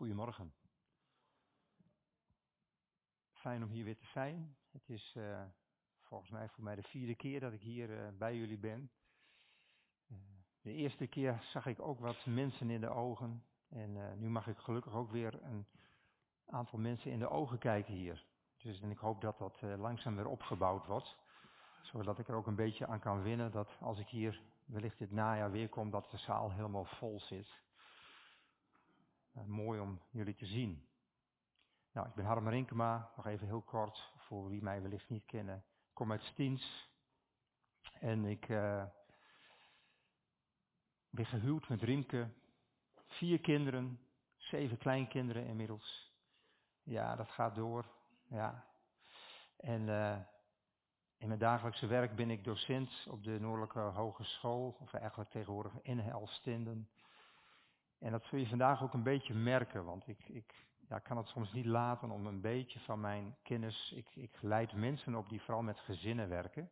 Goedemorgen. Fijn om hier weer te zijn. Het is uh, volgens mij voor mij de vierde keer dat ik hier uh, bij jullie ben. Uh, de eerste keer zag ik ook wat mensen in de ogen. En nu mag ik gelukkig ook weer een aantal mensen in de ogen kijken hier. Dus en ik hoop dat dat langzaam weer opgebouwd wordt. Zodat ik er ook een beetje aan kan winnen dat als ik hier wellicht dit najaar weer kom, dat de zaal helemaal vol zit. Uh, mooi om jullie te zien. Nou, ik ben Harm Rinkema, nog even heel kort voor wie mij wellicht niet kennen. Ik kom uit Stiens en ik uh, ben gehuwd met Riemke. Vier kinderen, zeven kleinkinderen inmiddels. Ja, dat gaat door. Ja. En uh, in mijn dagelijkse werk ben ik docent op de Noordelijke Hogeschool, of eigenlijk tegenwoordig in Helstinden. En dat zul je vandaag ook een beetje merken, want ik, ik ja, kan het soms niet laten om een beetje van mijn kennis. Ik, ik leid mensen op die vooral met gezinnen werken.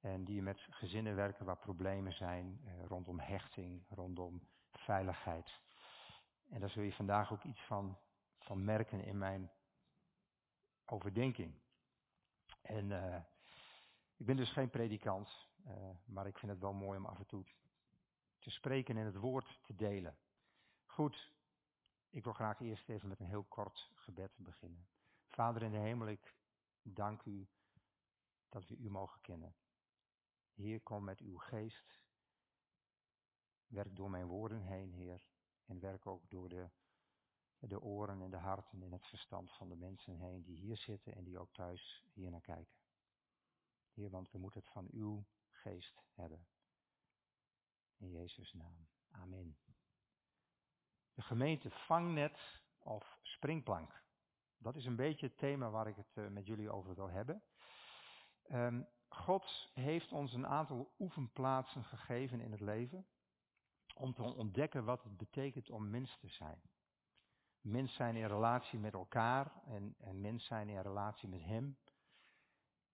En die met gezinnen werken waar problemen zijn eh, rondom hechting, rondom veiligheid. En daar zul je vandaag ook iets van, van merken in mijn overdenking. En uh, ik ben dus geen predikant, uh, maar ik vind het wel mooi om af en toe te spreken en het woord te delen. Goed, ik wil graag eerst even met een heel kort gebed beginnen. Vader in de hemel, ik dank u dat we u mogen kennen. Heer, kom met uw geest. Werk door mijn woorden heen, Heer. En werk ook door de, de oren en de harten en het verstand van de mensen heen die hier zitten en die ook thuis hier naar kijken. Heer, want we moeten het van uw geest hebben. In Jezus' naam. Amen. De gemeente vangnet of springplank. Dat is een beetje het thema waar ik het eh, met jullie over wil hebben. Um, God heeft ons een aantal oefenplaatsen gegeven in het leven om te ontdekken wat het betekent om mens te zijn. Mens zijn in relatie met elkaar en, en mens zijn in relatie met Hem.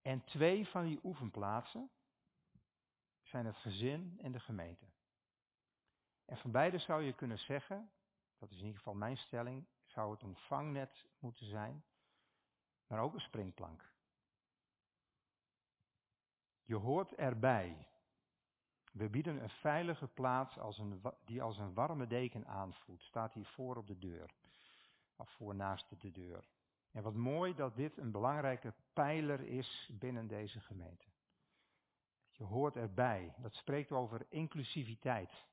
En twee van die oefenplaatsen zijn het gezin en de gemeente. En van beide zou je kunnen zeggen, dat is in ieder geval mijn stelling, zou het een vangnet moeten zijn, maar ook een springplank. Je hoort erbij. We bieden een veilige plaats als een, die als een warme deken aanvoelt. Staat hier voor op de deur. Of voor naast de deur. En wat mooi dat dit een belangrijke pijler is binnen deze gemeente. Je hoort erbij. Dat spreekt over inclusiviteit.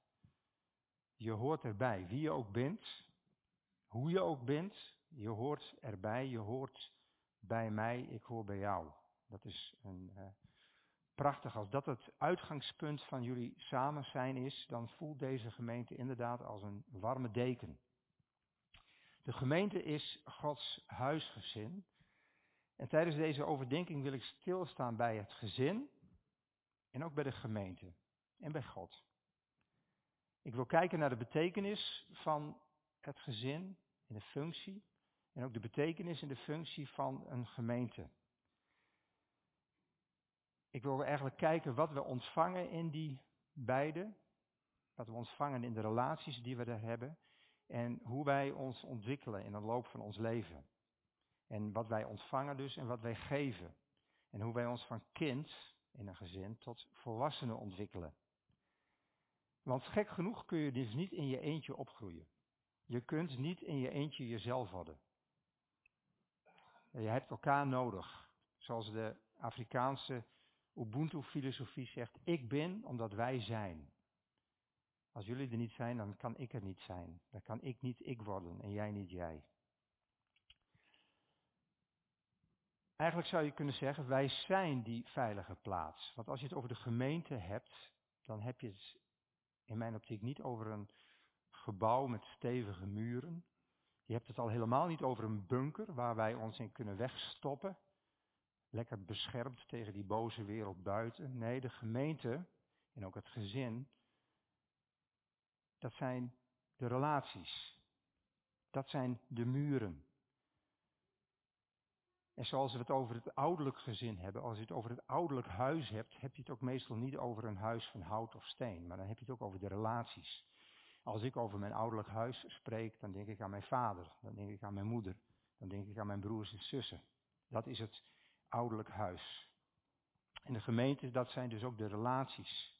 Je hoort erbij, wie je ook bent, hoe je ook bent, je hoort erbij, je hoort bij mij, ik hoor bij jou. Dat is een, uh, prachtig. Als dat het uitgangspunt van jullie samen zijn is, dan voelt deze gemeente inderdaad als een warme deken. De gemeente is Gods huisgezin. En tijdens deze overdenking wil ik stilstaan bij het gezin en ook bij de gemeente en bij God. Ik wil kijken naar de betekenis van het gezin en de functie en ook de betekenis en de functie van een gemeente. Ik wil eigenlijk kijken wat we ontvangen in die beide, wat we ontvangen in de relaties die we daar hebben en hoe wij ons ontwikkelen in de loop van ons leven. En wat wij ontvangen dus en wat wij geven. En hoe wij ons van kind in een gezin tot volwassenen ontwikkelen. Want gek genoeg kun je dus niet in je eentje opgroeien. Je kunt niet in je eentje jezelf worden. Je hebt elkaar nodig. Zoals de Afrikaanse Ubuntu-filosofie zegt, ik ben omdat wij zijn. Als jullie er niet zijn, dan kan ik er niet zijn. Dan kan ik niet ik worden en jij niet jij. Eigenlijk zou je kunnen zeggen, wij zijn die veilige plaats. Want als je het over de gemeente hebt, dan heb je in mijn optiek niet over een gebouw met stevige muren. Je hebt het al helemaal niet over een bunker waar wij ons in kunnen wegstoppen. Lekker beschermd tegen die boze wereld buiten. Nee, de gemeente en ook het gezin, dat zijn de relaties. Dat zijn de muren. En zoals we het over het ouderlijk gezin hebben, als je het over het ouderlijk huis hebt, heb je het ook meestal niet over een huis van hout of steen, maar dan heb je het ook over de relaties. Als ik over mijn ouderlijk huis spreek, dan denk ik aan mijn vader, dan denk ik aan mijn moeder, dan denk ik aan mijn broers en zussen. Dat is het ouderlijk huis. En de gemeente, dat zijn dus ook de relaties.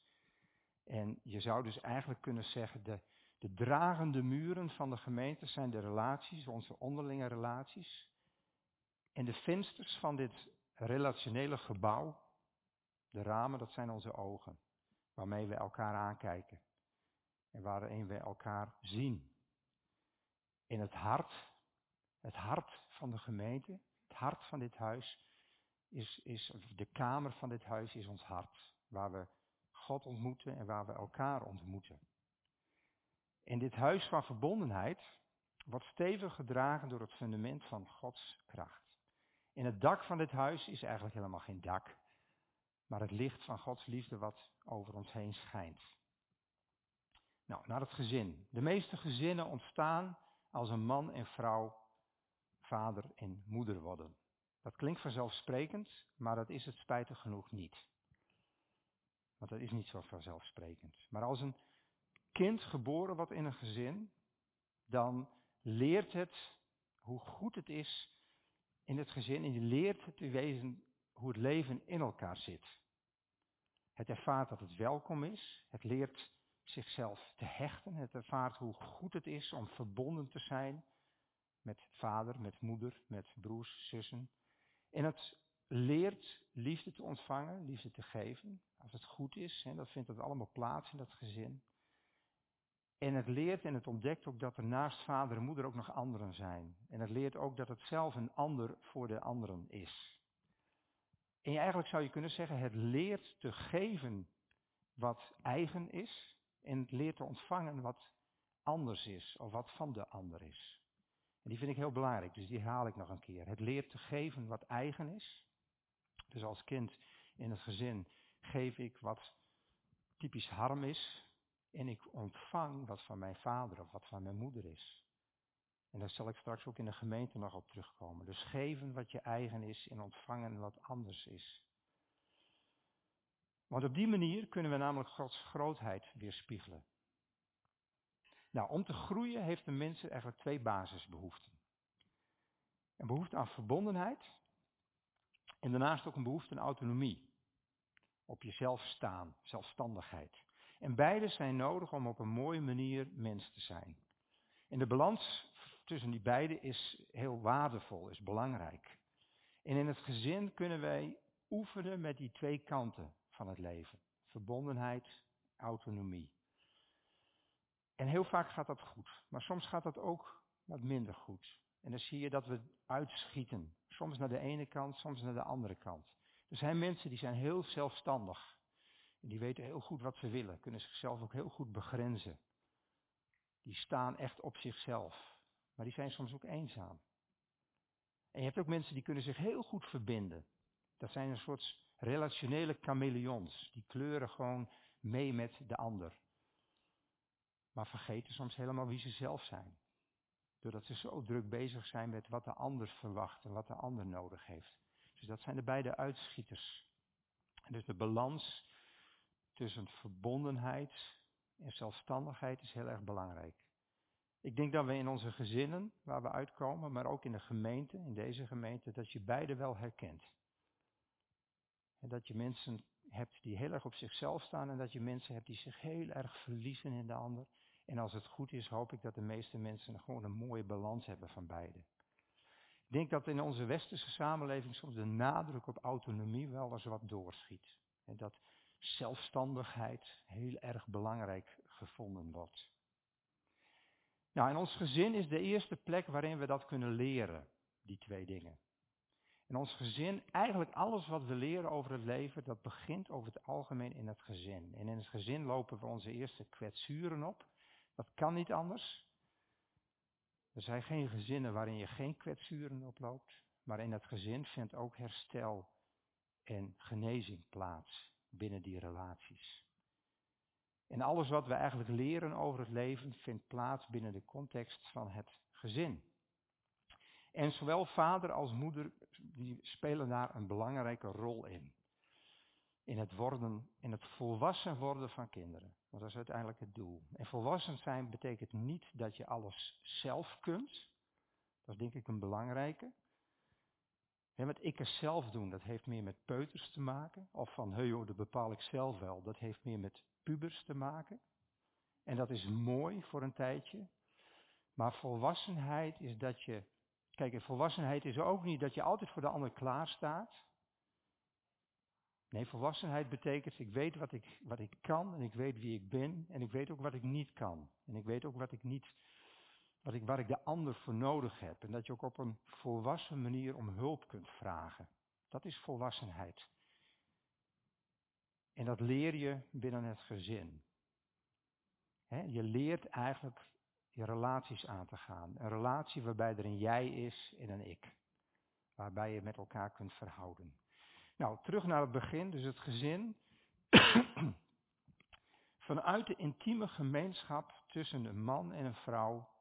En je zou dus eigenlijk kunnen zeggen, de, de dragende muren van de gemeente zijn de relaties, onze onderlinge relaties. En de vensters van dit relationele gebouw, de ramen, dat zijn onze ogen, waarmee we elkaar aankijken en waarin we elkaar zien. In het hart, het hart van de gemeente, het hart van dit huis, is, is de kamer van dit huis is ons hart, waar we God ontmoeten en waar we elkaar ontmoeten. En dit huis van verbondenheid wordt stevig gedragen door het fundament van Gods kracht. In het dak van dit huis is eigenlijk helemaal geen dak, maar het licht van Gods liefde wat over ons heen schijnt. Nou, naar het gezin. De meeste gezinnen ontstaan als een man en vrouw vader en moeder worden. Dat klinkt vanzelfsprekend, maar dat is het spijtig genoeg niet. Want dat is niet zo vanzelfsprekend. Maar als een kind geboren wordt in een gezin, dan leert het hoe goed het is in het gezin en je leert het te wezen hoe het leven in elkaar zit. Het ervaart dat het welkom is, het leert zichzelf te hechten, het ervaart hoe goed het is om verbonden te zijn met vader, met moeder, met broers, zussen. En het leert liefde te ontvangen, liefde te geven, als het goed is. Hè, dat vindt het allemaal plaats in dat gezin. En het leert en het ontdekt ook dat er naast vader en moeder ook nog anderen zijn. En het leert ook dat het zelf een ander voor de anderen is. En eigenlijk zou je kunnen zeggen, het leert te geven wat eigen is. En het leert te ontvangen wat anders is, of wat van de ander is. En die vind ik heel belangrijk, dus die haal ik nog een keer. Het leert te geven wat eigen is. Dus als kind in het gezin geef ik wat typisch harm is. En ik ontvang wat van mijn vader of wat van mijn moeder is. En daar zal ik straks ook in de gemeente nog op terugkomen. Dus geven wat je eigen is en ontvangen wat anders is. Want op die manier kunnen we namelijk Gods grootheid weerspiegelen. Nou, om te groeien heeft een mens eigenlijk twee basisbehoeften. Een behoefte aan verbondenheid en daarnaast ook een behoefte aan autonomie. Op jezelf staan, zelfstandigheid. En beide zijn nodig om op een mooie manier mens te zijn. En de balans tussen die beide is heel waardevol, is belangrijk. En in het gezin kunnen wij oefenen met die twee kanten van het leven. Verbondenheid, autonomie. En heel vaak gaat dat goed, maar soms gaat dat ook wat minder goed. En dan zie je dat we uitschieten. Soms naar de ene kant, soms naar de andere kant. Er zijn mensen die zijn heel zelfstandig. Die weten heel goed wat ze willen, kunnen zichzelf ook heel goed begrenzen. Die staan echt op zichzelf. Maar die zijn soms ook eenzaam. En je hebt ook mensen die kunnen zich heel goed verbinden. Dat zijn een soort relationele chameleons. Die kleuren gewoon mee met de ander. Maar vergeten soms helemaal wie ze zelf zijn. Doordat ze zo druk bezig zijn met wat de ander verwacht en wat de ander nodig heeft. Dus dat zijn de beide uitschieters. Dus de balans tussen verbondenheid en zelfstandigheid is heel erg belangrijk. Ik denk dat we in onze gezinnen, waar we uitkomen, maar ook in de gemeente, in deze gemeente, dat je beide wel herkent. En dat je mensen hebt die heel erg op zichzelf staan en dat je mensen hebt die zich heel erg verliezen in de ander. En als het goed is, hoop ik dat de meeste mensen gewoon een mooie balans hebben van beide. Ik denk dat in onze westerse samenleving soms de nadruk op autonomie wel eens wat doorschiet. En dat zelfstandigheid heel erg belangrijk gevonden wordt. Nou, en ons gezin is de eerste plek waarin we dat kunnen leren, die twee dingen. En ons gezin, eigenlijk alles wat we leren over het leven, dat begint over het algemeen in het gezin. En in het gezin lopen we onze eerste kwetsuren op. Dat kan niet anders. Er zijn geen gezinnen waarin je geen kwetsuren oploopt, maar in het gezin vindt ook herstel en genezing plaats binnen die relaties. En alles wat we eigenlijk leren over het leven vindt plaats binnen de context van het gezin. En zowel vader als moeder die spelen daar een belangrijke rol in. in het worden, in het volwassen worden van kinderen. Want dat is uiteindelijk het doel. En volwassen zijn betekent niet dat je alles zelf kunt. Dat is denk ik een belangrijke. Ja, wat ik er zelf doen, dat heeft meer met peuters te maken. Of van, hey joh, dat bepaal ik zelf wel. Dat heeft meer met pubers te maken. En dat is mooi voor een tijdje. Maar volwassenheid is dat je. Kijk, volwassenheid is ook niet dat je altijd voor de ander klaar staat. Nee, volwassenheid betekent, ik weet wat ik, wat ik kan en ik weet wie ik ben en ik weet ook wat ik niet kan. En ik weet ook wat ik niet, wat ik, waar ik de ander voor nodig heb. En dat je ook op een volwassen manier om hulp kunt vragen. Dat is volwassenheid. En dat leer je binnen het gezin. je leert eigenlijk je relaties aan te gaan. Een relatie waarbij er een jij is en een ik. Waarbij je met elkaar kunt verhouden. Nou, terug naar het begin, dus het gezin. Vanuit de intieme gemeenschap tussen een man en een vrouw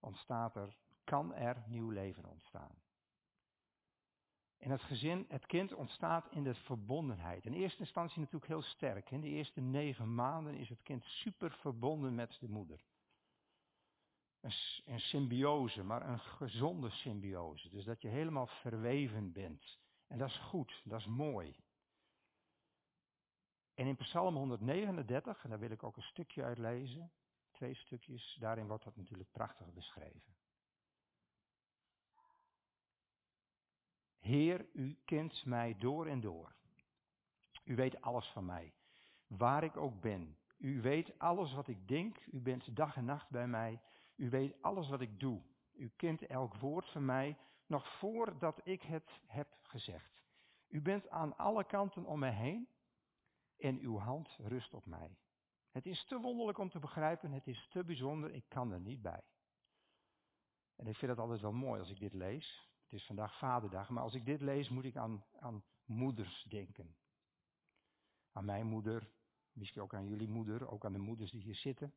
ontstaat er, kan er nieuw leven ontstaan. En het gezin, het kind ontstaat in de verbondenheid. In eerste instantie natuurlijk heel sterk. In de eerste negen maanden is het kind super verbonden met de moeder. Een, een symbiose, maar een gezonde symbiose. Dus dat je helemaal verweven bent. En dat is goed, dat is mooi. En in Psalm 139, en daar wil ik ook een stukje uit lezen, twee stukjes, daarin wordt dat natuurlijk prachtig beschreven. Heer, u kent mij door en door. U weet alles van mij, waar ik ook ben. U weet alles wat ik denk, u bent dag en nacht bij mij. U weet alles wat ik doe. U kent elk woord van mij, nog voordat ik het heb gezegd. U bent aan alle kanten om mij heen en uw hand rust op mij. Het is te wonderlijk om te begrijpen, het is te bijzonder, ik kan er niet bij. En ik vind het altijd wel mooi als ik dit lees. Het is vandaag Vaderdag, maar als ik dit lees moet ik aan, aan moeders denken. Aan mijn moeder, misschien ook aan jullie moeder, ook aan de moeders die hier zitten.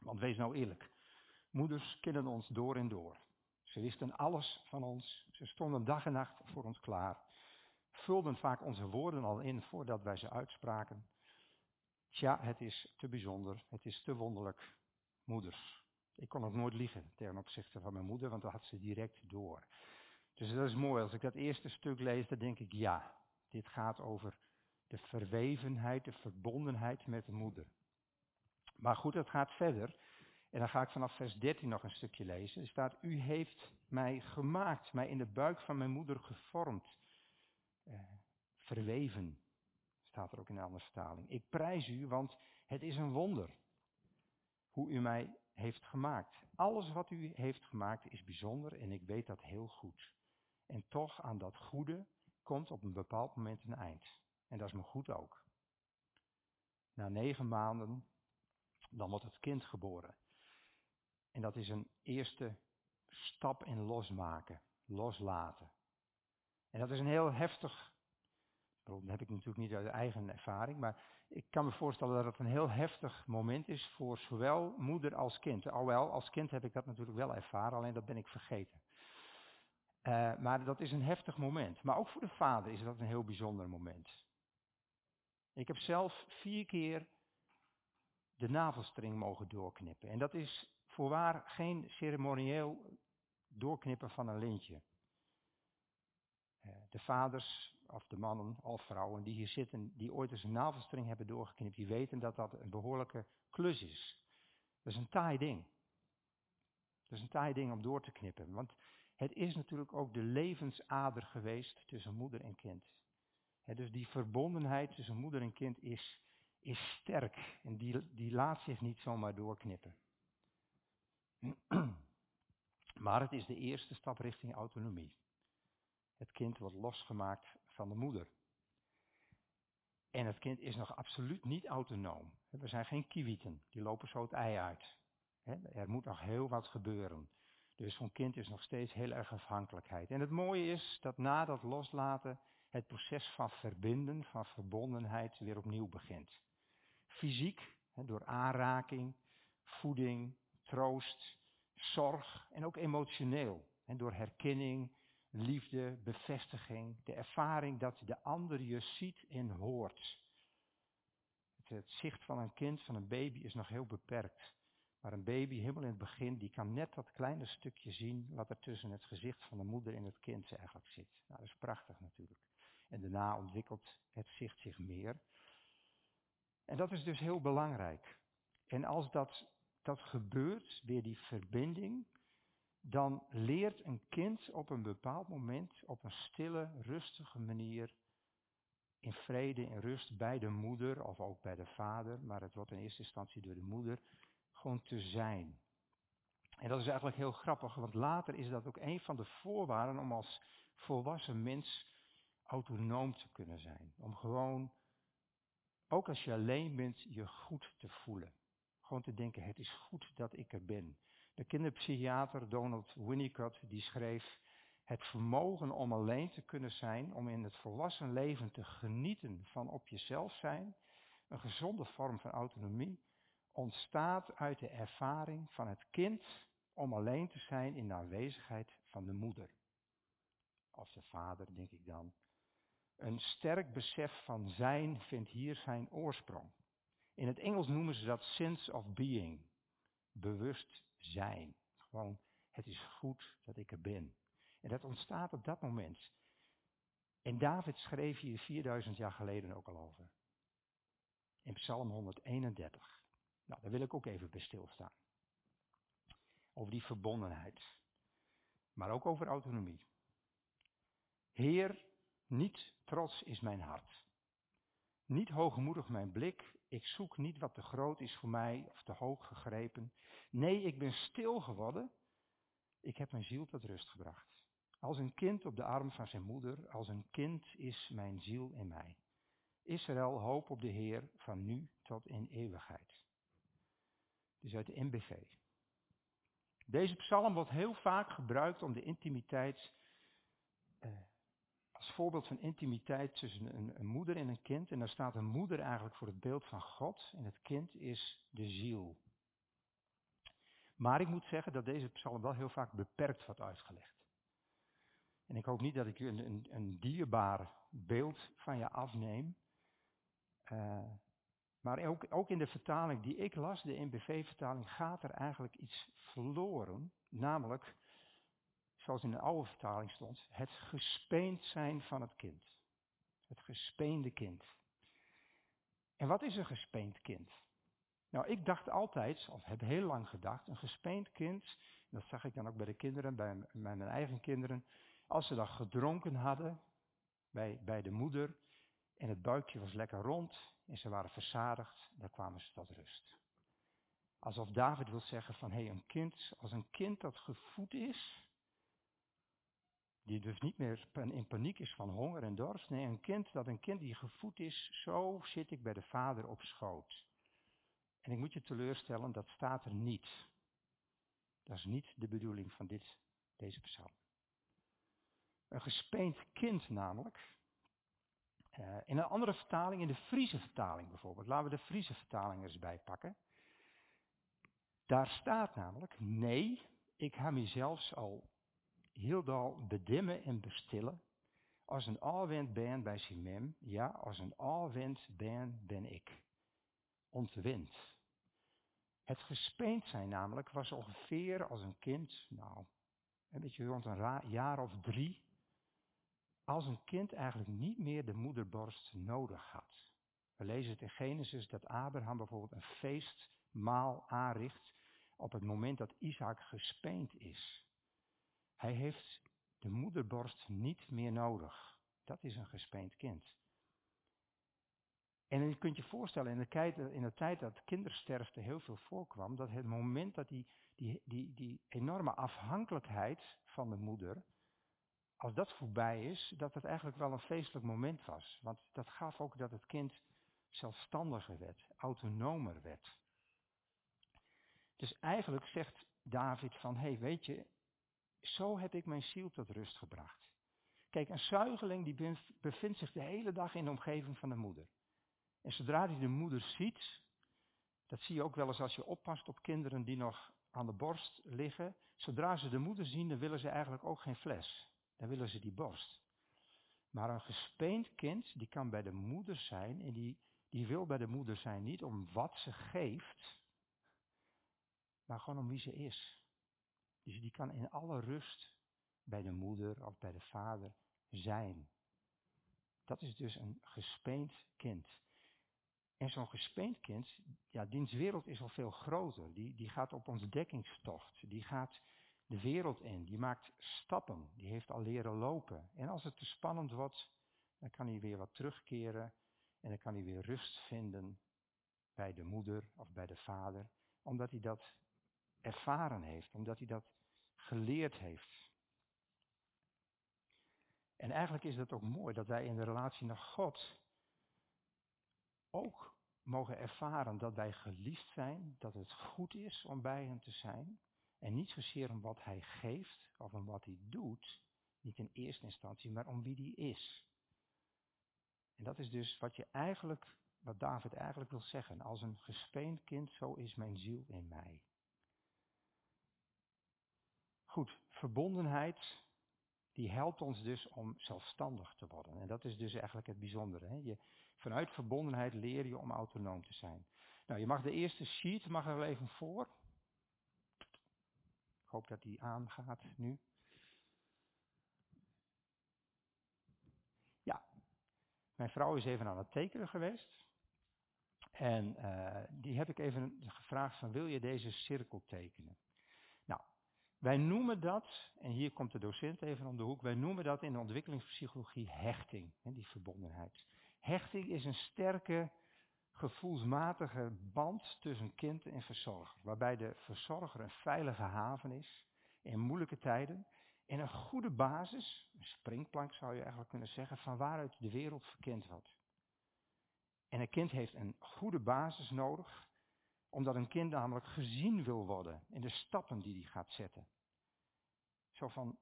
Want wees nou eerlijk, moeders kennen ons door en door. Ze wisten alles van ons. Ze stonden dag en nacht voor ons klaar. Vulden vaak onze woorden al in voordat wij ze uitspraken. Tja, het is te bijzonder. Het is te wonderlijk. Moeders. Ik kon ook nooit liegen ten opzichte van mijn moeder, want dat had ze direct door. Dus dat is mooi. Als ik dat eerste stuk lees, dan denk ik, ja, dit gaat over de verwevenheid, de verbondenheid met de moeder. Maar goed, het gaat verder. En dan ga ik vanaf vers 13 nog een stukje lezen. Er staat, u heeft mij gemaakt, mij in de buik van mijn moeder gevormd. Uh, verweven, staat er ook in een andere vertaling. Ik prijs u, want het is een wonder hoe u mij heeft gemaakt. Alles wat u heeft gemaakt is bijzonder en ik weet dat heel goed. En toch aan dat goede komt op een bepaald moment een eind. En dat is me goed ook. Na negen maanden, dan wordt het kind geboren. En dat is een eerste stap in losmaken, loslaten. En dat is een heel heftig, dat heb ik natuurlijk niet uit eigen ervaring, maar ik kan me voorstellen dat het een heel heftig moment is voor zowel moeder als kind. Alhoewel, als kind heb ik dat natuurlijk wel ervaren, alleen dat ben ik vergeten. Uh, maar dat is een heftig moment. Maar ook voor de vader is dat een heel bijzonder moment. Ik heb zelf vier keer de navelstring mogen doorknippen. En dat is voorwaar geen ceremonieel doorknippen van een lintje. Eh, de vaders of de mannen of vrouwen die hier zitten, die ooit eens een navelstring hebben doorgeknipt, die weten dat dat een behoorlijke klus is. Dat is een taai ding. Dat is een taai ding om door te knippen. Want het is natuurlijk ook de levensader geweest tussen moeder en kind. dus die verbondenheid tussen moeder en kind is, is sterk. En die, die laat zich niet zomaar doorknippen. Maar het is de eerste stap richting autonomie. Het kind wordt losgemaakt van de moeder. En het kind is nog absoluut niet autonoom. We zijn geen kiewieten, die lopen zo het ei uit. Er moet nog heel wat gebeuren. Dus zo'n kind is nog steeds heel erg afhankelijkheid. En het mooie is dat na dat loslaten het proces van verbinden, van verbondenheid weer opnieuw begint. Fysiek, door aanraking, voeding, troost, zorg en ook emotioneel. Door herkenning, liefde, bevestiging, de ervaring dat de ander je ziet en hoort. Het, zicht van een kind, van een baby is nog heel beperkt. Maar een baby, helemaal in het begin, die kan net dat kleine stukje zien wat er tussen het gezicht van de moeder en het kind eigenlijk zit. Nou, dat is prachtig natuurlijk. En daarna ontwikkelt het zicht zich meer. En dat is dus heel belangrijk. En als dat, dat gebeurt, weer die verbinding, dan leert een kind op een bepaald moment op een stille, rustige manier in vrede en rust bij de moeder of ook bij de vader, maar het wordt in eerste instantie door de moeder, gewoon te zijn. En dat is eigenlijk heel grappig, want later is dat ook een van de voorwaarden om als volwassen mens autonoom te kunnen zijn. Om gewoon, ook als je alleen bent, je goed te voelen. Gewoon te denken, het is goed dat ik er ben. De kinderpsychiater Donald Winnicott die schreef, het vermogen om alleen te kunnen zijn, om in het volwassen leven te genieten van op jezelf zijn, een gezonde vorm van autonomie, ontstaat uit de ervaring van het kind om alleen te zijn in de aanwezigheid van de moeder. Of de vader, denk ik dan. Een sterk besef van zijn vindt hier zijn oorsprong. In het Engels noemen ze dat sense of being. Bewust zijn. Gewoon, het is goed dat ik er ben. En dat ontstaat op dat moment. En David schreef hier 4000 jaar geleden ook al over. In Psalm 131. Nou, daar wil ik ook even bij stilstaan. Over die verbondenheid. Maar ook over autonomie. Heer, niet trots is mijn hart. Niet hoogmoedig mijn blik. Ik zoek niet wat te groot is voor mij of te hoog gegrepen. Nee, ik ben stil geworden. Ik heb mijn ziel tot rust gebracht. Als een kind op de arm van zijn moeder, als een kind is mijn ziel in mij. Israël, hoop op de Heer van nu tot in eeuwigheid. Dus uit de MBV. Deze psalm wordt heel vaak gebruikt om de intimiteit, eh, als voorbeeld van intimiteit tussen een, een, moeder en een kind. En daar staat een moeder eigenlijk voor het beeld van God en het kind is de ziel. Maar ik moet zeggen dat deze psalm wel heel vaak beperkt wordt uitgelegd. En ik hoop niet dat ik een, een, een dierbaar beeld van je afneem. Uh, maar ook, ook in de vertaling die ik las, de NBV-vertaling, gaat er eigenlijk iets verloren. Namelijk, zoals in de oude vertaling stond, het gespeend zijn van het kind. Het gespeende kind. En wat is een gespeend kind? Nou, ik dacht altijd, of heb heel lang gedacht, een gespeend kind, dat zag ik dan ook bij de kinderen, bij mijn eigen kinderen, als ze dan gedronken hadden bij, bij de moeder en het buikje was lekker rond en ze waren verzadigd, dan kwamen ze tot rust. Alsof David wil zeggen van hé, hey, een kind, als een kind dat gevoed is, die dus niet meer in paniek is van honger en dorst. Nee, een kind dat een kind die gevoed is, zo zit ik bij de vader op schoot. En ik moet je teleurstellen, dat staat er niet. Dat is niet de bedoeling van dit, deze psalm. Een gespeend kind namelijk. Uh, in een andere vertaling, in de Friese vertaling bijvoorbeeld, laten we de Friese vertaling eens bijpakken. Daar staat namelijk, nee, ik ga mezelf al heel dal bedimmen en bestillen. Als een alwend ben bij Simem, ja, als een alwend ben, ben ik. Ontwind. Het gespeend zijn namelijk was ongeveer als een kind, nou, een beetje rond een jaar of drie, als een kind eigenlijk niet meer de moederborst nodig had. We lezen het in Genesis dat Abraham bijvoorbeeld een feestmaal aanricht op het moment dat Isaac gespeend is. Hij heeft de moederborst niet meer nodig. Dat is een gespeend kind. En je kunt je voorstellen, in de, tijd, in de tijd dat kindersterfte heel veel voorkwam, dat het moment dat die, die, die, die enorme afhankelijkheid van de moeder, als dat voorbij is, dat het eigenlijk wel een feestelijk moment was. Want dat gaf ook dat het kind zelfstandiger werd, autonomer werd. Dus eigenlijk zegt David van, hé hey, weet je, zo heb ik mijn ziel tot rust gebracht. Kijk, een zuigeling die bevindt zich de hele dag in de omgeving van de moeder. En zodra hij de moeder ziet, dat zie je ook wel eens als je oppast op kinderen die nog aan de borst liggen. Zodra ze de moeder zien, dan willen ze eigenlijk ook geen fles. Dan willen ze die borst. Maar een gespeend kind, die kan bij de moeder zijn en die, die wil bij de moeder zijn niet om wat ze geeft, maar gewoon om wie ze is. Dus die kan in alle rust bij de moeder of bij de vader zijn. Dat is dus een gespeend kind. En zo'n gespeend kind, ja, diens wereld is al veel groter. Die, die gaat op ontdekkingstocht. Die gaat de wereld in. Die maakt stappen. Die heeft al leren lopen. En als het te spannend wordt, dan kan hij weer wat terugkeren. En dan kan hij weer rust vinden bij de moeder of bij de vader. Omdat hij dat ervaren heeft. Omdat hij dat geleerd heeft. En eigenlijk is het ook mooi dat wij in de relatie naar God ook mogen ervaren dat wij geliefd zijn, dat het goed is om bij Hem te zijn. En niet zozeer om wat Hij geeft of om wat Hij doet, niet in eerste instantie, maar om wie Hij is. En dat is dus wat je eigenlijk, wat David eigenlijk wil zeggen. Als een gespeend kind, zo is mijn ziel in mij. Goed, verbondenheid die helpt ons dus om zelfstandig te worden. En dat is dus eigenlijk het bijzondere. Hè? Je, vanuit verbondenheid leer je om autonoom te zijn. Nou, je mag de eerste sheet, mag er wel even voor. Ik hoop dat die aangaat nu. Ja, mijn vrouw is even aan het tekenen geweest. En uh, die heb ik even gevraagd van wil je deze cirkel tekenen? Wij noemen dat, en hier komt de docent even om de hoek, wij noemen dat in de ontwikkelingspsychologie hechting, die verbondenheid. Hechting is een sterke, gevoelsmatige band tussen kind en verzorger, waarbij de verzorger een veilige haven is in moeilijke tijden en een goede basis, een springplank zou je eigenlijk kunnen zeggen, van waaruit de wereld verkend wordt. En een kind heeft een goede basis nodig omdat een kind namelijk gezien wil worden in de stappen die hij gaat zetten. Zo van,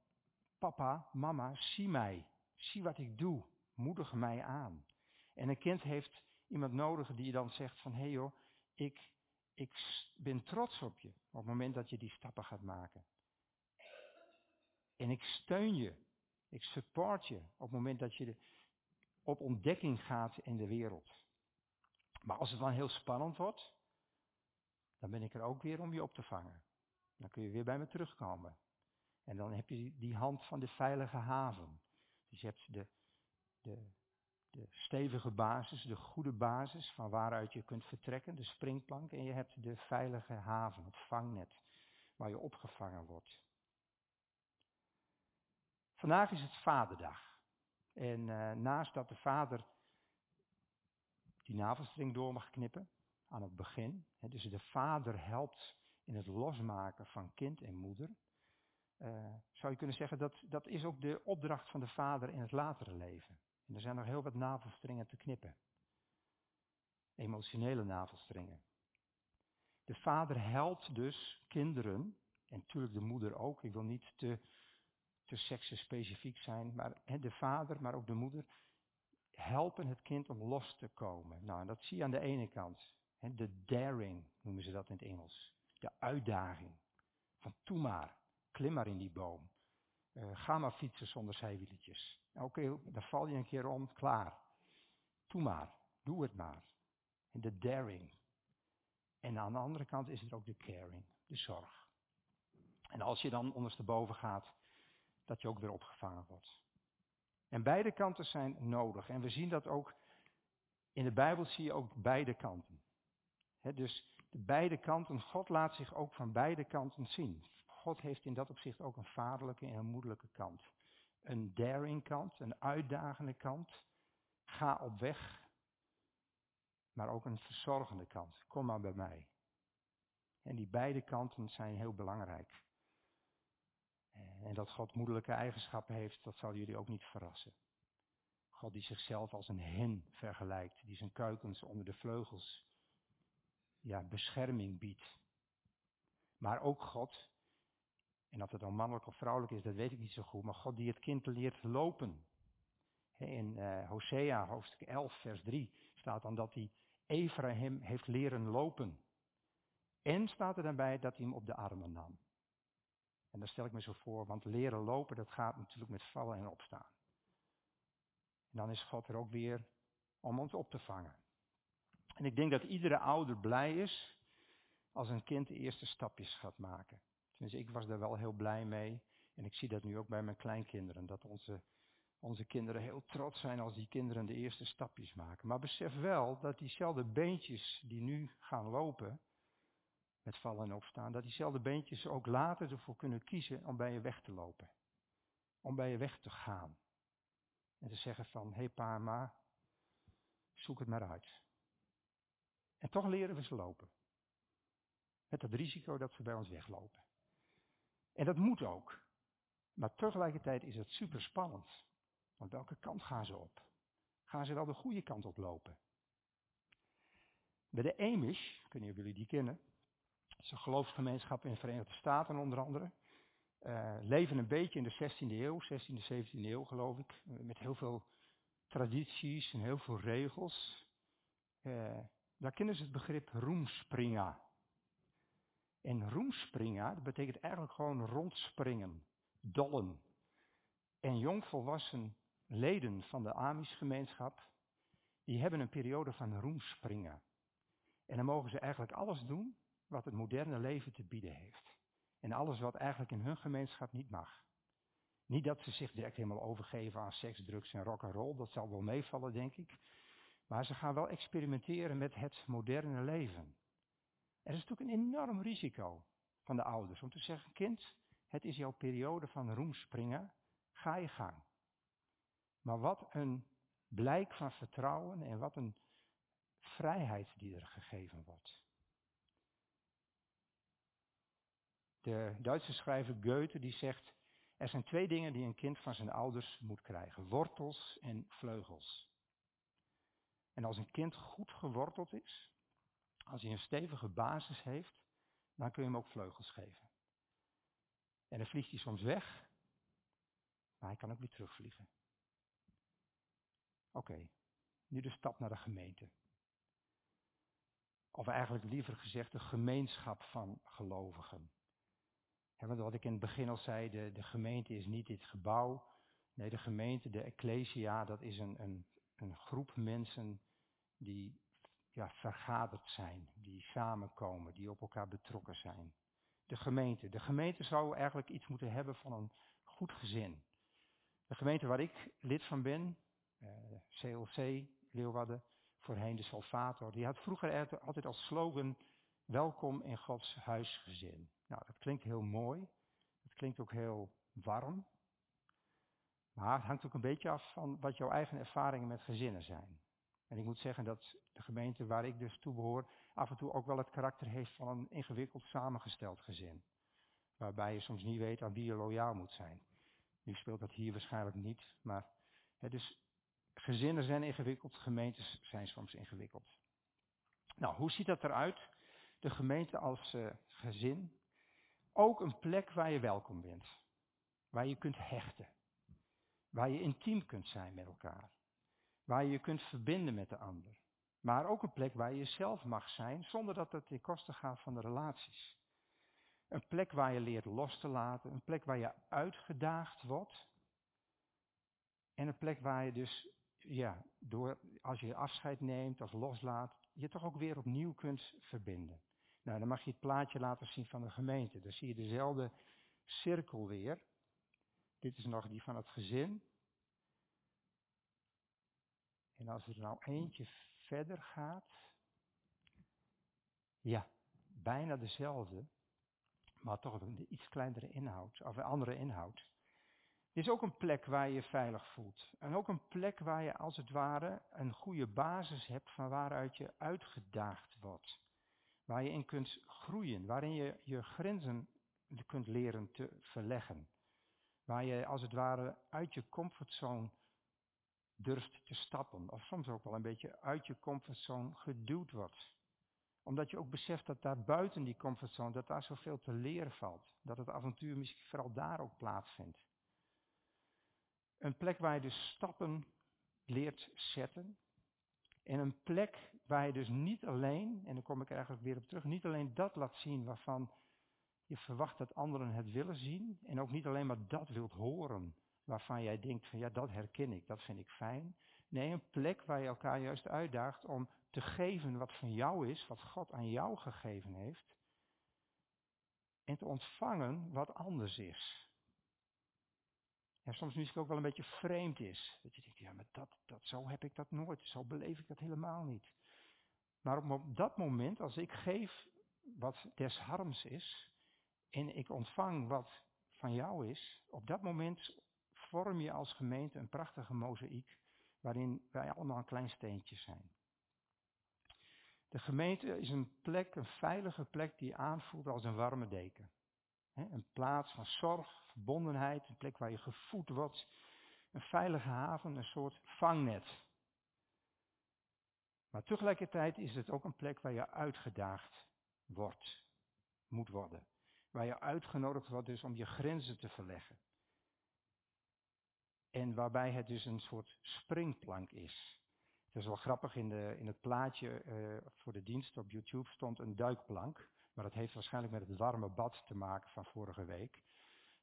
papa, mama, zie mij. Zie wat ik doe. Moedig mij aan. En een kind heeft iemand nodig die dan zegt van, hé hey joh, ik, ik ben trots op je op het moment dat je die stappen gaat maken. En ik steun je. Ik support je op het moment dat je op ontdekking gaat in de wereld. Maar als het dan heel spannend wordt, dan ben ik er ook weer om je op te vangen. Dan kun je weer bij me terugkomen. En dan heb je die hand van de veilige haven. Dus je hebt de, de, de stevige basis, de goede basis van waaruit je kunt vertrekken, de springplank. En je hebt de veilige haven, het vangnet, waar je opgevangen wordt. Vandaag is het Vaderdag. En uh, naast dat de vader die navelstring door mag knippen, aan het begin. Hè, dus de vader helpt in het losmaken van kind en moeder. Uh, zou je kunnen zeggen dat dat is ook de opdracht van de vader in het latere leven. En er zijn nog heel wat navelstringen te knippen. Emotionele navelstringen. De vader helpt dus kinderen, en natuurlijk de moeder ook, ik wil niet te, te specifiek zijn, maar hè, de vader, maar ook de moeder, helpen het kind om los te komen. Nou, en dat zie je aan de ene kant. De daring noemen ze dat in het Engels. De uitdaging. Van toe maar, klim maar in die boom. Uh, ga maar fietsen zonder zijwieletjes. Oké, okay, daar val je een keer om, klaar. Toe maar, doe het maar. En de daring. En aan de andere kant is het ook de caring, de zorg. En als je dan ondersteboven gaat, dat je ook weer opgevangen wordt. En beide kanten zijn nodig. En we zien dat ook, in de Bijbel zie je ook beide kanten dus de beide kanten, God laat zich ook van beide kanten zien. God heeft in dat opzicht ook een vaderlijke en een moederlijke kant. Een daring kant, een uitdagende kant. Ga op weg. Maar ook een verzorgende kant. Kom maar bij mij. En die beide kanten zijn heel belangrijk. En dat God moederlijke eigenschappen heeft, dat zal jullie ook niet verrassen. God die zichzelf als een hen vergelijkt, die zijn kuikens onder de vleugels ja, bescherming biedt. Maar ook God, en of het dan mannelijk of vrouwelijk is, dat weet ik niet zo goed, maar God die het kind leert lopen. In uh, Hosea hoofdstuk 11 vers 3 staat dan dat hij Ephraim heeft leren lopen. En staat er daarbij dat hij hem op de armen nam. En dat stel ik me zo voor, want leren lopen, dat gaat natuurlijk met vallen en opstaan. En dan is God er ook weer om ons op te vangen. En ik denk dat iedere ouder blij is als een kind de eerste stapjes gaat maken. Tenminste, ik was daar wel heel blij mee. En ik zie dat nu ook bij mijn kleinkinderen. Dat onze, onze kinderen heel trots zijn als die kinderen de eerste stapjes maken. Maar besef wel dat diezelfde beentjes die nu gaan lopen, met vallen en opstaan, dat diezelfde beentjes ook later ervoor kunnen kiezen om bij je weg te lopen. Om bij je weg te gaan. En te zeggen van, hé hey pa, ma, zoek het maar uit. En toch leren we ze lopen. Met het risico dat ze bij ons weglopen. En dat moet ook. Maar tegelijkertijd is het super spannend. Want welke kant gaan ze op? Gaan ze wel de goede kant op lopen? Bij de Amish, of jullie die kennen, dat is een geloofsgemeenschap in de Verenigde Staten onder andere, uh, leven een beetje in de 16e eeuw, 16e, 17e eeuw geloof ik, met heel veel tradities en heel veel regels. Uh, daar kennen ze het begrip roemspringa. En roemspringa, dat betekent eigenlijk gewoon rondspringen, dollen. En jongvolwassen leden van de Amish-gemeenschap, die hebben een periode van roemspringen. En dan mogen ze eigenlijk alles doen wat het moderne leven te bieden heeft. En alles wat eigenlijk in hun gemeenschap niet mag. Niet dat ze zich direct helemaal overgeven aan seks, drugs en rock and roll, dat zal wel meevallen, denk ik. Maar ze gaan wel experimenteren met het moderne leven. Er is natuurlijk een enorm risico van de ouders om te zeggen, kind, het is jouw periode van roemspringen, ga je gang. Maar wat een blijk van vertrouwen en wat een vrijheid die er gegeven wordt. De Duitse schrijver Goethe die zegt, er zijn twee dingen die een kind van zijn ouders moet krijgen, wortels en vleugels. En als een kind goed geworteld is, als hij een stevige basis heeft, dan kun je hem ook vleugels geven. En dan vliegt hij soms weg, maar hij kan ook weer terugvliegen. Oké, nu de stap naar de gemeente. Of eigenlijk liever gezegd de gemeenschap van gelovigen. want wat ik in het begin al zei, de, de gemeente is niet dit gebouw. Nee, de gemeente, de ecclesia, dat is een, een, een groep mensen die ja, vergaderd zijn, die samenkomen, die op elkaar betrokken zijn. De gemeente. De gemeente zou eigenlijk iets moeten hebben van een goed gezin. De gemeente waar ik lid van ben, uh, CLC, Leeuwarden, voorheen de Salvator, die had vroeger altijd als slogan, welkom in Gods huisgezin. Nou, dat klinkt heel mooi, dat klinkt ook heel warm, maar het hangt ook een beetje af van wat jouw eigen ervaringen met gezinnen zijn. En ik moet zeggen dat de gemeente waar ik dus toe behoor af en toe ook wel het karakter heeft van een ingewikkeld samengesteld gezin. Waarbij je soms niet weet aan wie je loyaal moet zijn. Nu speelt dat hier waarschijnlijk niet, maar hè, dus gezinnen zijn ingewikkeld, gemeentes zijn soms ingewikkeld. Nou, hoe ziet dat eruit? De gemeente als uh, gezin. Ook een plek waar je welkom bent. Waar je kunt hechten. Waar je intiem kunt zijn met elkaar. Waar je je kunt verbinden met de ander. Maar ook een plek waar je zelf mag zijn zonder dat het ten koste gaat van de relaties. Een plek waar je leert los te laten. Een plek waar je uitgedaagd wordt. En een plek waar je dus, ja, door, als je afscheid neemt of loslaat, je toch ook weer opnieuw kunt verbinden. Nou, dan mag je het plaatje laten zien van de gemeente. Dan zie je dezelfde cirkel weer. Dit is nog die van het gezin. En als er nou eentje verder gaat, ja, bijna dezelfde, maar toch een iets kleinere inhoud, of een andere inhoud. Is ook een plek waar je je veilig voelt. En ook een plek waar je als het ware een goede basis hebt van waaruit je uitgedaagd wordt. Waar je in kunt groeien, waarin je je grenzen kunt leren te verleggen. Waar je als het ware uit je comfortzone durft te stappen. Of soms ook wel een beetje uit je comfortzone geduwd wordt. Omdat je ook beseft dat daar buiten die comfortzone, dat daar zoveel te leren valt. Dat het avontuur misschien vooral daar ook plaatsvindt. Een plek waar je dus stappen leert zetten. En een plek waar je dus niet alleen, en dan kom ik eigenlijk weer op terug, niet alleen dat laat zien waarvan Je verwacht dat anderen het willen zien en ook niet alleen maar dat wilt horen waarvan jij denkt van ja, dat herken ik, dat vind ik fijn. Nee, een plek waar je elkaar juist uitdaagt om te geven wat van jou is, wat God aan jou gegeven heeft. En te ontvangen wat anders is. Ja, soms misschien ook wel een beetje vreemd is. Dat je denkt, ja, maar dat, dat, zo heb ik dat nooit, zo beleef ik dat helemaal niet. Maar op dat moment, als ik geef wat des harms is, en ik ontvang wat van jou is, op dat moment vorm je als gemeente een prachtige mozaïek waarin wij allemaal een klein steentje zijn. De gemeente is een plek, een veilige plek die aanvoelt als een warme deken. Een plaats van zorg, verbondenheid, een plek waar je gevoed wordt, een veilige haven, een soort vangnet. Maar tegelijkertijd is het ook een plek waar je uitgedaagd wordt, moet worden. Waar je uitgenodigd wordt dus om je grenzen te verleggen. En waarbij het dus een soort springplank is. Het is wel grappig, in, de, in het plaatje uh, voor de dienst op YouTube stond een duikplank. Maar dat heeft waarschijnlijk met het warme bad te maken van vorige week.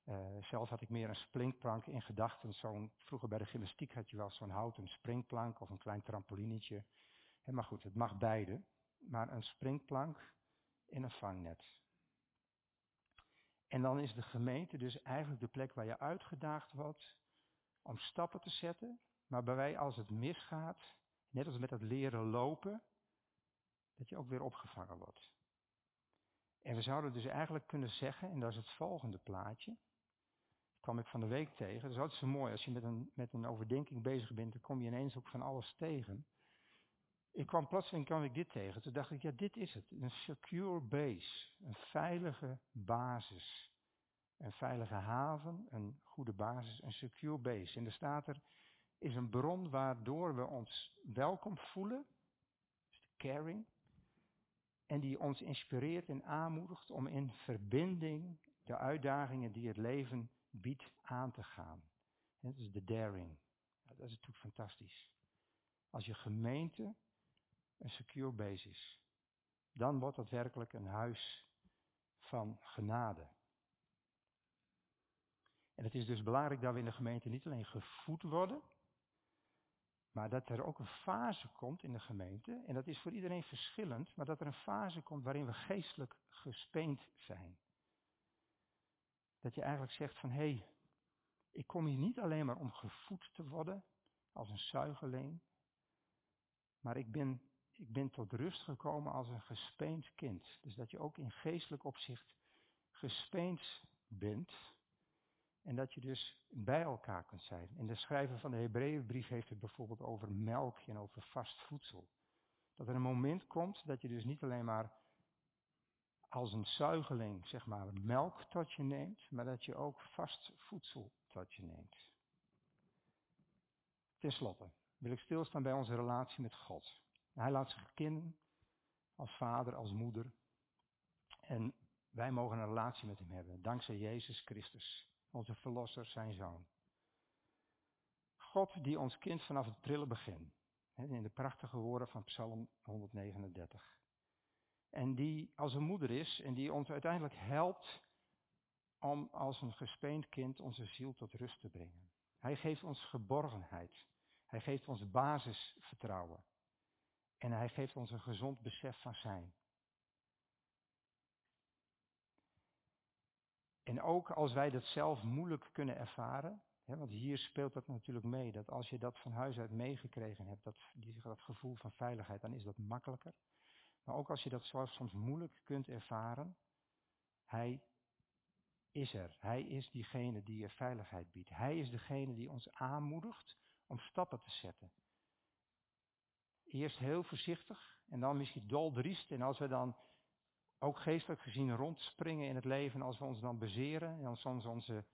Uh, zelf had ik meer een springplank in gedachten. Vroeger bij de gymnastiek had je wel zo'n houten springplank of een klein trampolinetje. Maar goed, het mag beide. Maar een springplank in een vangnet. En dan is de gemeente dus eigenlijk de plek waar je uitgedaagd wordt om stappen te zetten, maar bij wij als het misgaat, net als met het leren lopen, dat je ook weer opgevangen wordt. En we zouden dus eigenlijk kunnen zeggen, en dat is het volgende plaatje, dat kwam ik van de week tegen, dat is altijd zo mooi, als je met een, met een overdenking bezig bent, dan kom je ineens ook van alles tegen. Ik kwam plotseling kwam ik dit tegen. Toen dacht ik, ja, dit is het. Een secure base. Een veilige basis. Een veilige haven, een goede basis, een secure base. En er staat er, is een bron waardoor we ons welkom voelen. Dus de caring. En die ons inspireert en aanmoedigt om in verbinding de uitdagingen die het leven biedt aan te gaan. Dat is de daring. dat is natuurlijk fantastisch. Als je gemeente een secure basis. Dan wordt het werkelijk een huis van genade. En het is dus belangrijk dat we in de gemeente niet alleen gevoed worden, maar dat er ook een fase komt in de gemeente, en dat is voor iedereen verschillend, maar dat er een fase komt waarin we geestelijk gespeend zijn. Dat je eigenlijk zegt van hé, hey, ik kom hier niet alleen maar om gevoed te worden als een zuigeling, maar ik ben ik ben tot rust gekomen als een gespeend kind. Dus dat je ook in geestelijk opzicht gespeend bent. En dat je dus bij elkaar kunt zijn. In de schrijver van de Hebreeënbrief heeft het bijvoorbeeld over melk en over vast voedsel. Dat er een moment komt dat je dus niet alleen maar als een zuigeling, zeg maar, melk tot je neemt, maar dat je ook vast voedsel tot je neemt. Ten slotte wil ik stilstaan bij onze relatie met God. Hij laat zich kennen als vader, als moeder. En wij mogen een relatie met hem hebben, dankzij Jezus Christus, onze verlosser, zijn zoon. God die ons kind vanaf het prille begin, in de prachtige woorden van Psalm 139. En die als een moeder is en die ons uiteindelijk helpt om als een gespeend kind onze ziel tot rust te brengen. Hij geeft ons geborgenheid. Hij geeft ons basisvertrouwen. En hij geeft ons een gezond besef van zijn. En ook als wij dat zelf moeilijk kunnen ervaren, hè, want hier speelt dat natuurlijk mee, dat als je dat van huis uit meegekregen hebt, dat, dat gevoel van veiligheid, dan is dat makkelijker. Maar ook als je dat zelf soms moeilijk kunt ervaren, hij is er. Hij is diegene die je veiligheid biedt. Hij is degene die ons aanmoedigt om stappen te zetten. Eerst heel voorzichtig en dan misschien doldriest. En als we dan ook geestelijk gezien rondspringen in het leven, als we ons dan bezeren en soms onze,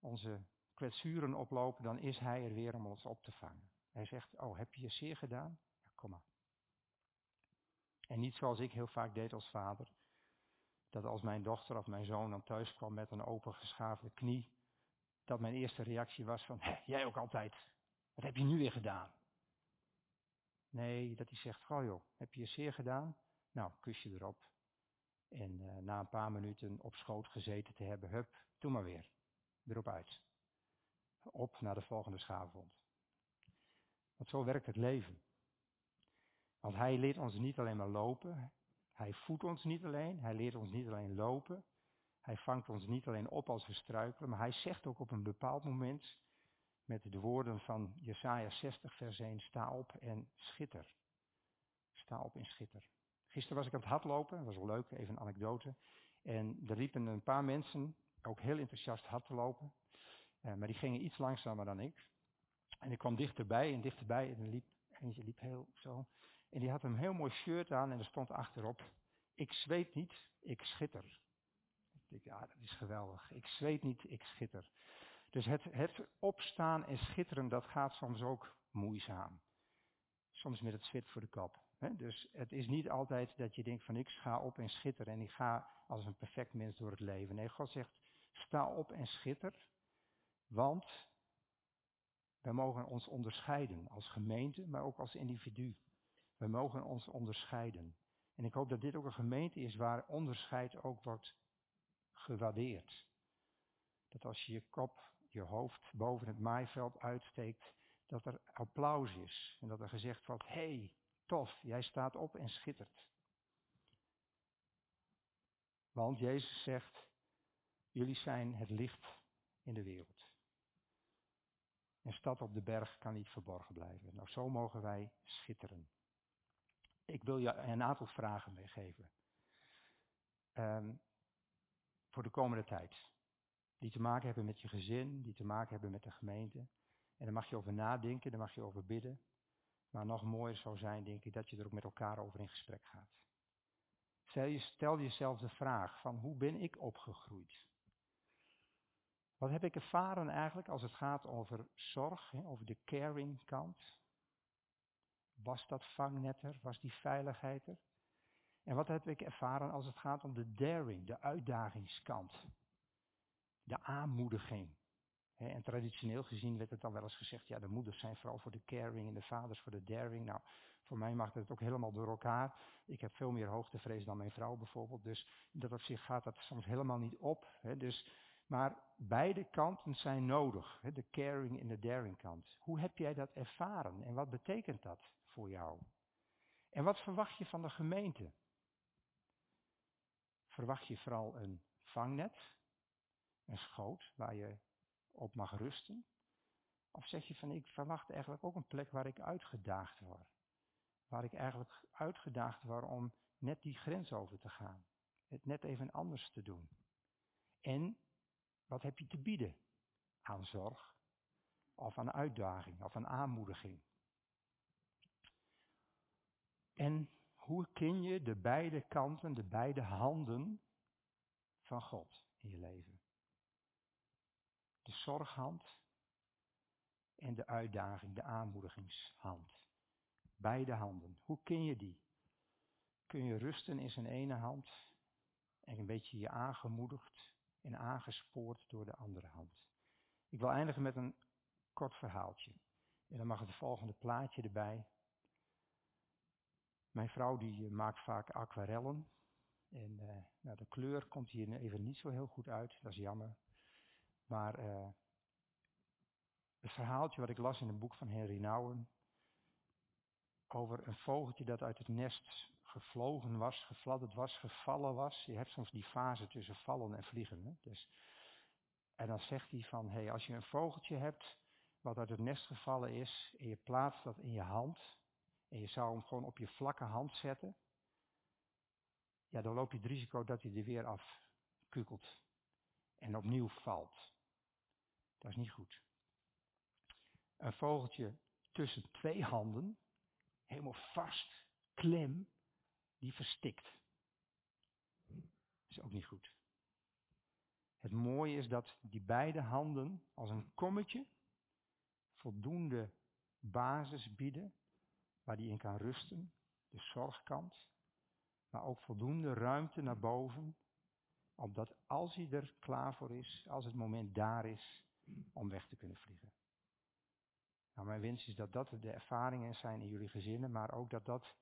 onze kwetsuren oplopen, dan is Hij er weer om ons op te vangen. Hij zegt, oh heb je je zeer gedaan? Ja, kom maar. En niet zoals ik heel vaak deed als vader, dat als mijn dochter of mijn zoon dan thuis kwam met een open geschaafde knie, dat mijn eerste reactie was van, jij ook altijd, wat heb je nu weer gedaan? Nee, dat hij zegt, goh joh, heb je je zeer gedaan? Nou, kus je erop. En eh, na een paar minuten op schoot gezeten te hebben, hup, doe maar weer. Erop uit. Op naar de volgende schaafwond. Want zo werkt het leven. Want hij leert ons niet alleen maar lopen. Hij voedt ons niet alleen. Hij leert ons niet alleen lopen. Hij vangt ons niet alleen op als we struikelen. Maar hij zegt ook op een bepaald moment met de woorden van Jesaja 60 vers 1. Sta op en schitter. Sta op en schitter. Gisteren was ik aan het hardlopen. Dat was wel leuk. Even een anekdote. En er liepen een paar mensen ook heel enthousiast hard te lopen. Uh, maar die gingen iets langzamer dan ik. En ik kwam dichterbij en dichterbij en er liep, eentje liep heel zo. En die had een heel mooi shirt aan en er stond achterop, ik zweet niet, ik schitter. Ik dacht, ja, dat is geweldig. Ik zweet niet, ik schitter. Dus het, het opstaan en schitteren, dat gaat soms ook moeizaam. Soms met het zwit voor de kop. Dus het is niet altijd dat je denkt van ik ga op en schitter en ik ga als een perfect mens door het leven. Nee, God zegt sta op en schitter, want wij mogen ons onderscheiden als gemeente, maar ook als individu. We mogen ons onderscheiden. En ik hoop dat dit ook een gemeente is waar onderscheid ook wordt gewaardeerd. Dat als je je kop, je hoofd boven het maaiveld uitsteekt, dat er applaus is. En dat er gezegd wordt, hé, hey, tof, jij staat op en schittert. Want Jezus zegt, jullie zijn het licht in de wereld. Een stad op de berg kan niet verborgen blijven. Nou, zo mogen wij schitteren. Ik wil je een aantal vragen meegeven. Um, voor de komende tijd. Die te maken hebben met je gezin, die te maken hebben met de gemeente. En daar mag je over nadenken, daar mag je over bidden. Maar nog mooier zou zijn, denk ik, dat je er ook met elkaar over in gesprek gaat. Stel, je, stel jezelf de vraag van hoe ben ik opgegroeid? Wat heb ik ervaren eigenlijk als het gaat over zorg, over de caring kant? Was dat vangnet er? Was die veiligheid er? En wat heb ik ervaren als het gaat om de daring, de uitdagingskant? De aanmoediging. En traditioneel gezien werd het dan wel eens gezegd, ja de moeders zijn vooral voor de caring en de vaders voor de daring. Nou, voor mij mag het ook helemaal door elkaar. Ik heb veel meer hoogtevrees dan mijn vrouw bijvoorbeeld. Dus dat opzicht gaat dat soms helemaal niet op. Dus maar beide kanten zijn nodig, de caring en de daring kant. Hoe heb jij dat ervaren en wat betekent dat voor jou? En wat verwacht je van de gemeente? Verwacht je vooral een vangnet, een schoot waar je op mag rusten? Of zeg je van ik verwacht eigenlijk ook een plek waar ik uitgedaagd word? Waar ik eigenlijk uitgedaagd word om net die grens over te gaan. Het net even anders te doen. En wat heb je te bieden aan zorg of aan uitdaging of aan aanmoediging? En hoe ken je de beide kanten, de beide handen van God in je leven? De zorghand en de uitdaging, de aanmoedigingshand. Beide handen. Hoe ken je die? Kun je rusten in zijn ene hand en een beetje je aangemoedigd en aangespoord door de andere hand. Ik wil eindigen met een kort verhaaltje. En dan mag het volgende plaatje erbij. Mijn vrouw die eh, maakt vaak aquarellen. En uh, nou, de kleur komt hier even niet zo heel goed uit, dat is jammer. Maar uh, het verhaaltje wat ik las in een boek van Henry Nouwen. Over een vogeltje dat uit het nest gevlogen was, gefladderd was, gevallen was. Je hebt soms die fase tussen vallen en vliegen. Hè? Dus, en dan zegt hij van, hey, als je een vogeltje hebt wat uit het nest gevallen is en je plaatst dat in je hand en je zou hem gewoon op je vlakke hand zetten, ja, dan loop je het risico dat hij er weer afkukelt en opnieuw valt. Dat is niet goed. Een vogeltje tussen twee handen, helemaal vast, klem, die verstikt. Dat is ook niet goed. Het mooie is dat die beide handen als een kommetje voldoende basis bieden waar die in kan rusten, de zorgkant, maar ook voldoende ruimte naar boven, opdat als hij er klaar voor is, als het moment daar is, om weg te kunnen vliegen. Nou, mijn wens is dat dat de ervaringen zijn in jullie gezinnen, maar ook dat dat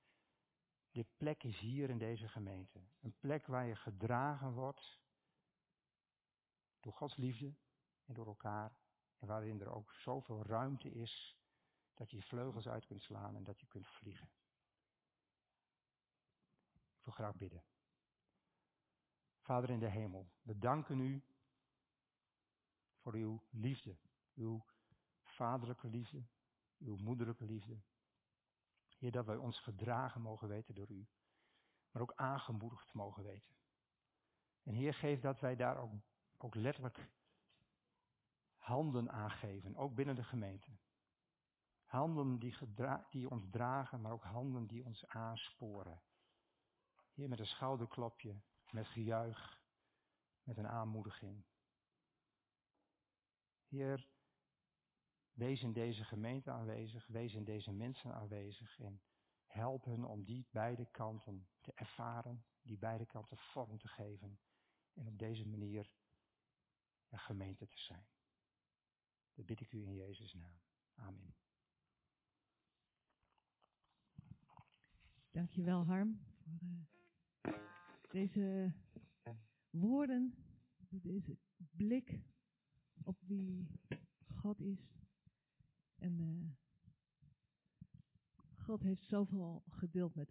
Dit plek is hier in deze gemeente. Een plek waar je gedragen wordt door Gods liefde en door elkaar. En waarin er ook zoveel ruimte is dat je je vleugels uit kunt slaan en dat je kunt vliegen. Ik wil graag bidden. Vader in de hemel, we danken u voor uw liefde, uw vaderlijke liefde, uw moederlijke liefde. Heer, dat wij ons gedragen mogen weten door u, maar ook aangemoedigd mogen weten. En Heer, geef dat wij daar ook, ook letterlijk handen aangeven, ook binnen de gemeente. Handen die, die ons dragen, maar ook handen die ons aansporen. Heer, met een schouderklopje, met gejuich, met een aanmoediging. Wees in deze gemeente aanwezig, wees in deze mensen aanwezig en help hen om die beide kanten te ervaren, die beide kanten vorm te geven en op deze manier een gemeente te zijn. Dat bid ik u in Jezus' naam. Amen. Dankjewel Harm voor uh, deze woorden, deze blik op wie God is. En uh, God heeft zoveel gedeeld met